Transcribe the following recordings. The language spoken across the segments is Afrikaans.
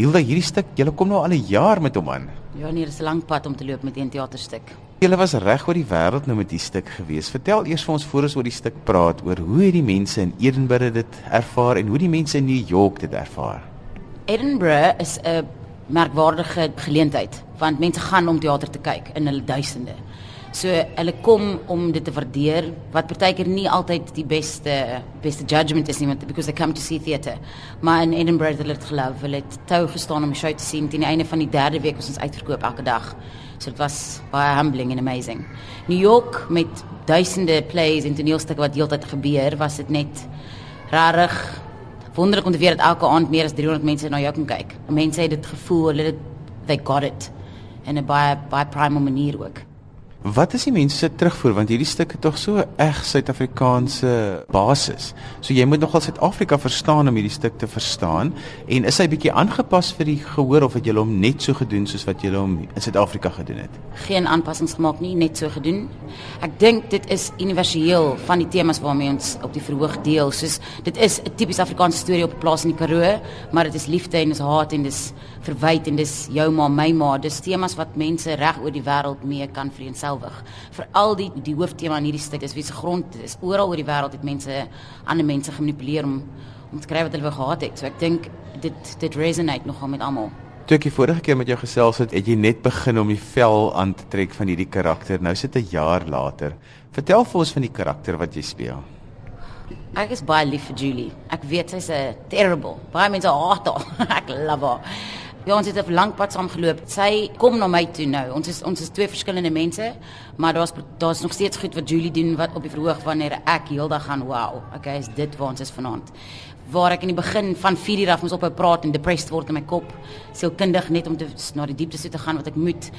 Hilda, hierdie stuk, jy kom nou al 'n jaar met hom aan. Ja, nee, dis 'n lang pad om te loop met 'n teaterstuk. Jy was reg oor die wêreld nou met die stuk gewees. Vertel eers vir ons voor ons oor die stuk praat oor hoe het die mense in Edinburgh dit ervaar en hoe die mense in New York dit ervaar. Edinburgh is 'n merkwaardige geleentheid want mense gaan om teater te kyk in hulle duisende. So hulle kom om dit te waardeer wat partykeer nie altyd die beste beste judgement is nie want because they come to see theatre. Maar in Edinburgh hulle dit geloof. Hulle het tou gestaan om die show te sien teen die einde van die derde week was ons uitverkoop elke dag. So dit was baie humbling and amazing. New York met duisende plays en toneelstukke wat heeltyd gebeur, was dit net rarig wonderlik om te weet dat elke aand meer as 300 mense na jou kan kyk. Mense het dit gevoel, hulle het they got it in 'n baie baie primal manier ook. Wat is die mense se terugvoer want hierdie stuk het tog so eg Suid-Afrikaanse basis. So jy moet nogal Suid-Afrika verstaan om hierdie stuk te verstaan en is hy bietjie aangepas vir die gehoor of het jy hom net so gedoen soos wat jy hom in Suid-Afrika gedoen het? Geen aanpassings gemaak nie, net so gedoen. Ek dink dit is universeel van die temas waarmee ons op die verhoog deel. Soos dit is 'n tipies Afrikaanse storie op 'n plaas in die Karoo, maar dit is liefde en dis haat en dis verwyd en dis jou ma, my ma. Dis temas wat mense reg oor die wêreld mee kan vreensel selfig. Veral die die hooftema in hierdie stuk is wie se grond is. Oral oor die wêreld het mense ander mense gemanipuleer om om te kry wat hulle wou gehad het. So ek dink dit dit resonate nogal met almal. Toe ek die vorige keer met jou gesels het, het jy net begin om die vel aan te trek van hierdie karakter. Nou sit 'n jaar later. Vertel vir ons van die karakter wat jy speel. Ek is baie lief vir Julie. Ek weet sy's 'n terrible. Baie mense haat haar. ek love haar. Ja, ons het 'n lang pad saam geloop. Sy kom na my toe nou. Ons is ons is twee verskillende mense, maar daar's daar's nog steeds goed wat Julie doen wat op die verhoog wanneer ek heeldag gaan wow. Okay, is dit waar ons is vanaand. Waar ek in die begin van 4 uur af ons ophou praat en depressed word in my kop, sielkundig net om te na die diepte toe te gaan wat ek moet,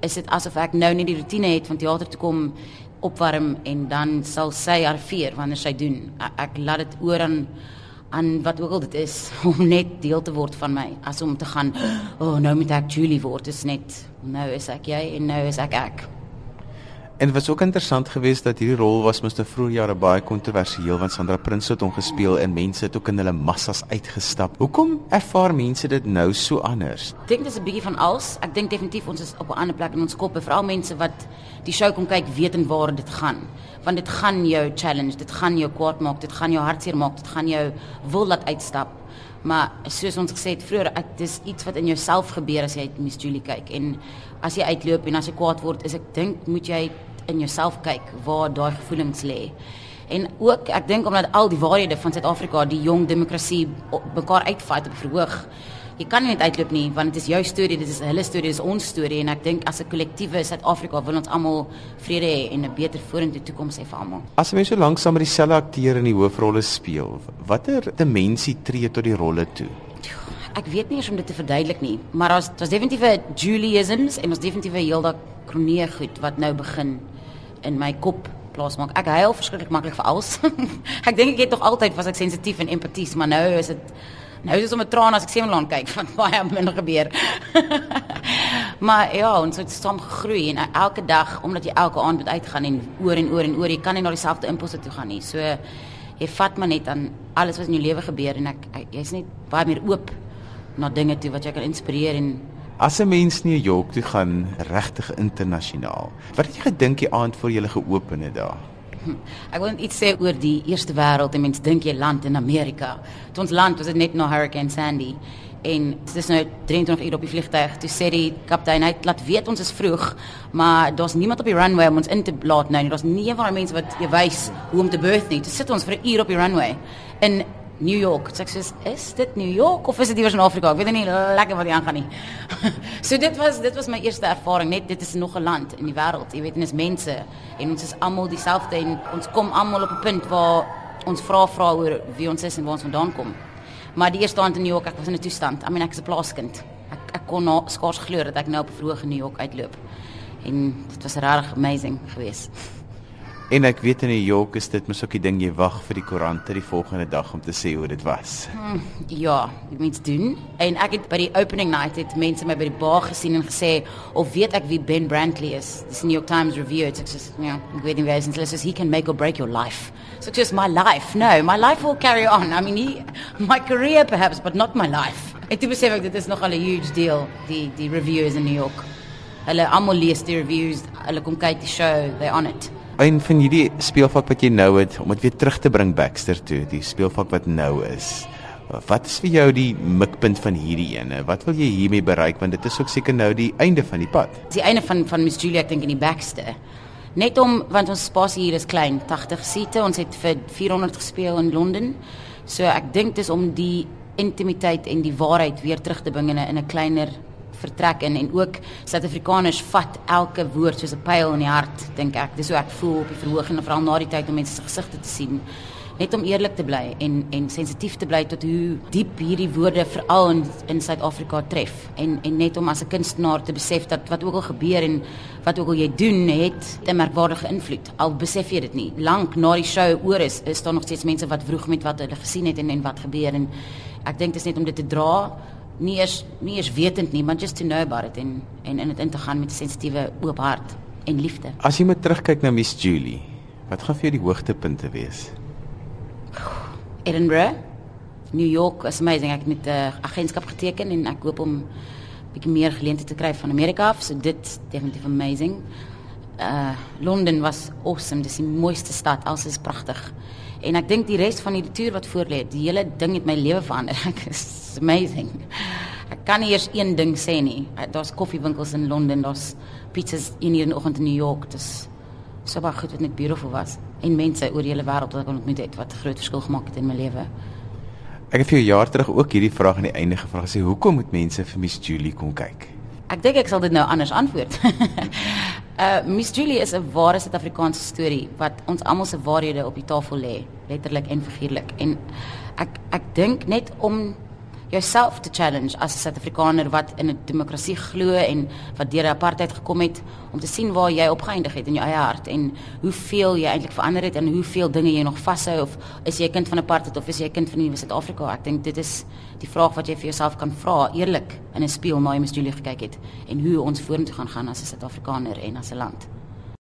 is dit asof ek nou net die rotine het van teater toe kom opwarm en dan sal sy arriveer wanneer sy doen. Ek, ek laat dit oor aan aan wat ook al dit is om net deel te word van my as om te gaan o oh, nou moet ek Julie word. Is net nou is ek jy en nou is ek ek En dit was ook interessant geweest dat hierdie rol was mos te vroeë jare baie kontroversieel want Sandra Prins het hom gespeel en mense het ook in hulle massas uitgestap. Hoekom ervaar mense dit nou so anders? Ek dink dis 'n bietjie van alles. Ek dink definitief ons is op 'n ander plek in ons koppe, veral mense wat die show kom kyk weet en waar dit gaan. Want dit gaan jou challenge, dit gaan jou kwaad maak, dit gaan jou hartseer maak, dit gaan jou wil laat uitstap. Maar soos ons gesê het vroeër, ek dis iets wat in jouself gebeur as jy Miss Julie kyk en as jy uitloop en as jy kwaad word, is ek dink moet jy in jouself kyk waar daai gevoelens lê. En ook ek dink omdat al die waarhede van Suid-Afrika, die jong demokrasie mekaar uitvat op verhoog jy kan nie net uitloop nie want dit is jou storie, dit is hulle storie, dit is ons storie en ek dink as 'n kollektiewe Suid-Afrika wil ons almal vrede hê en 'n beter vorentoe toekoms hê vir almal. As jy so lank saam met dieselfde akteur in die hoofrolle speel, watter dimensie tree tot die rolle toe? Ek weet nie eens om dit te verduidelik nie, maar daar's daar's definitiewe Juliisms en ons definitiewe heeldag kronee goed wat nou begin in my kop plaas maak. Ek huil verskriklik maklik vir alles. ek dink ek het tog altyd was ek sensitief en empaties, maar nou is dit Nou is dit om 'n traan as ek Semeland kyk van baie minder gebeur. maar ja, ons het saam gegroei en elke dag omdat jy elke aand moet uitgaan en oor en oor en oor, jy kan nie na dieselfde impulse toe gaan nie. So jy vat maar net aan alles wat in jou lewe gebeur en ek jy's net baie meer oop na dinge toe wat jy kan inspireer en As 'n mens New York toe gaan, regtig internasionaal. Wat het jy gedink die aand voor jy geopen het daar? Ek wil iets sê oor die eerste wêreld. Mense dink jy land in Amerika. Toe ons land was dit net na Hurricane Sandy en dit is nou 23 uur op die vliegtuig. Toe sê die kaptein hy laat weet ons is vroeg, maar daar's niemand op die runway om ons in te laat nou nie. Daar's nie een van daai mense wat jy wys hoe om te berth nie. Toe sit ons vir 'n uur op die runway. En New York. So ek sê is dit New York of is dit iewers in Afrika? Ek weet nie lekker wat hier aangaan nie. so dit was dit was my eerste ervaring net dit is nog 'n land in die wêreld. Jy weet en is mense en ons is almal dieselfde en ons kom almal op 'n punt waar ons vra vra oor wie ons is en waar ons vandaan kom. Maar die eerste aand in New York, ek was in 'n toestand. I mean ek is 'n plaaskind. Ek kon nou skaars glo dat ek nou op 'n verhoog in New York uitloop. En dit was regtig amazing geweest. En ek weet in New York is dit mos ook die ding jy wag vir die koerante die volgende dag om te sê hoe dit was. Hmm, ja, ek moet doen. En ek het by die opening night het mense my by die bar gesien en gesê of weet ek wie Ben Brantley is. Dis New York Times review. It's just, you know, ek weet nie wie hy is nie. He can make or break your life. So just my life. No, my life will carry on. I mean, he, my career perhaps, but not my life. Ek het besef ek dit is nogal 'n huge deal die die reviews in New York. Hulle almal lees die reviews, hulle kom kyk die show, they on it. Een van hierdie speelvak wat jy nou het om dit weer terug te bring Baxter toe, die speelvak wat nou is. Wat is vir jou die mikpunt van hierdie ene? Wat wil jy hiermee bereik want dit is ook seker nou die einde van die pad. Die einde van van Miss Julia ek dink in die Baxter. Net om want ons spasie hier is klein, 80 siete. Ons het vir 400 gespeel in Londen. So ek dink dis om die intimiteit en die waarheid weer terug te bring in 'n kleiner vertrek in en ook Suid-Afrikaners vat elke woord soos 'n pyl in die hart, dink ek. Dis hoe ek voel op die verhoog en veral na die tyd om mense se gesigte te sien net om eerlik te bly en en sensitief te bly tot hoe diep hierdie woorde veral in in Suid-Afrika tref. En en net om as 'n kunstenaar te besef dat wat ook al gebeur en wat ook al jy doen het 'n merkwaardige invloed. Al besef jy dit nie. Lank na die show oor is is daar nog steeds mense wat vroeg met wat hulle gesien het en en wat gebeur. En ek dink dit is net om dit te dra nie eers nie eers wetend nie maar just to know about it en en in dit in te gaan met 'n sensitiewe oop hart en liefde as jy moet terugkyk na Miss Julie wat gaan vir jou die hoogtepunte wees Edinburgh. New York is amazing. Ek het met 'n uh, agentskap geteken en ek hoop om bietjie meer geleenthede te kry van Amerika af. So dit definitief amazing. Uh Londen was awesome. Dis die mooiste stad. Alles is pragtig. En ek dink die res van die toer wat voor lê, die hele ding het my lewe verander. Ek is amazing. Ek kan nie eers een ding sê nie. Daar's koffiewinkels in Londen, daar's pizzas in hierdie oggend in New York. Dis so baie goed wat net beautiful was en mense oor die hele wêreld wat ek ontmoet het wat groot verskil gemaak het in my lewe. Ek het vir 'n jaar terug ook hierdie vraag aan die einde gevra gesê hoekom moet mense vir Miss Julie kom kyk? Ek dink ek sal dit nou anders antwoord. uh Miss Julie is 'n ware Suid-Afrikaanse storie wat ons almal se waarhede op die tafel lê, letterlik en figuurlik. En ek ek dink net om jouself te challenge as 'n Suid-Afrikaner wat in 'n demokrasie glo en wat deur apartheid gekom het om te sien waar jy opgeëindig het in jou eie hart en hoeveel jy eintlik verander het en hoeveel dinge jy nog vashou of is jy 'n kind van apartheid of is jy 'n kind van die Suid-Afrika? Ek dink dit is die vraag wat jy vir jouself kan vra eerlik in 'n spieël na jy Miss Julie gekyk het en hoe ons vorentoe gaan gaan as 'n Suid-Afrikaner en as 'n land.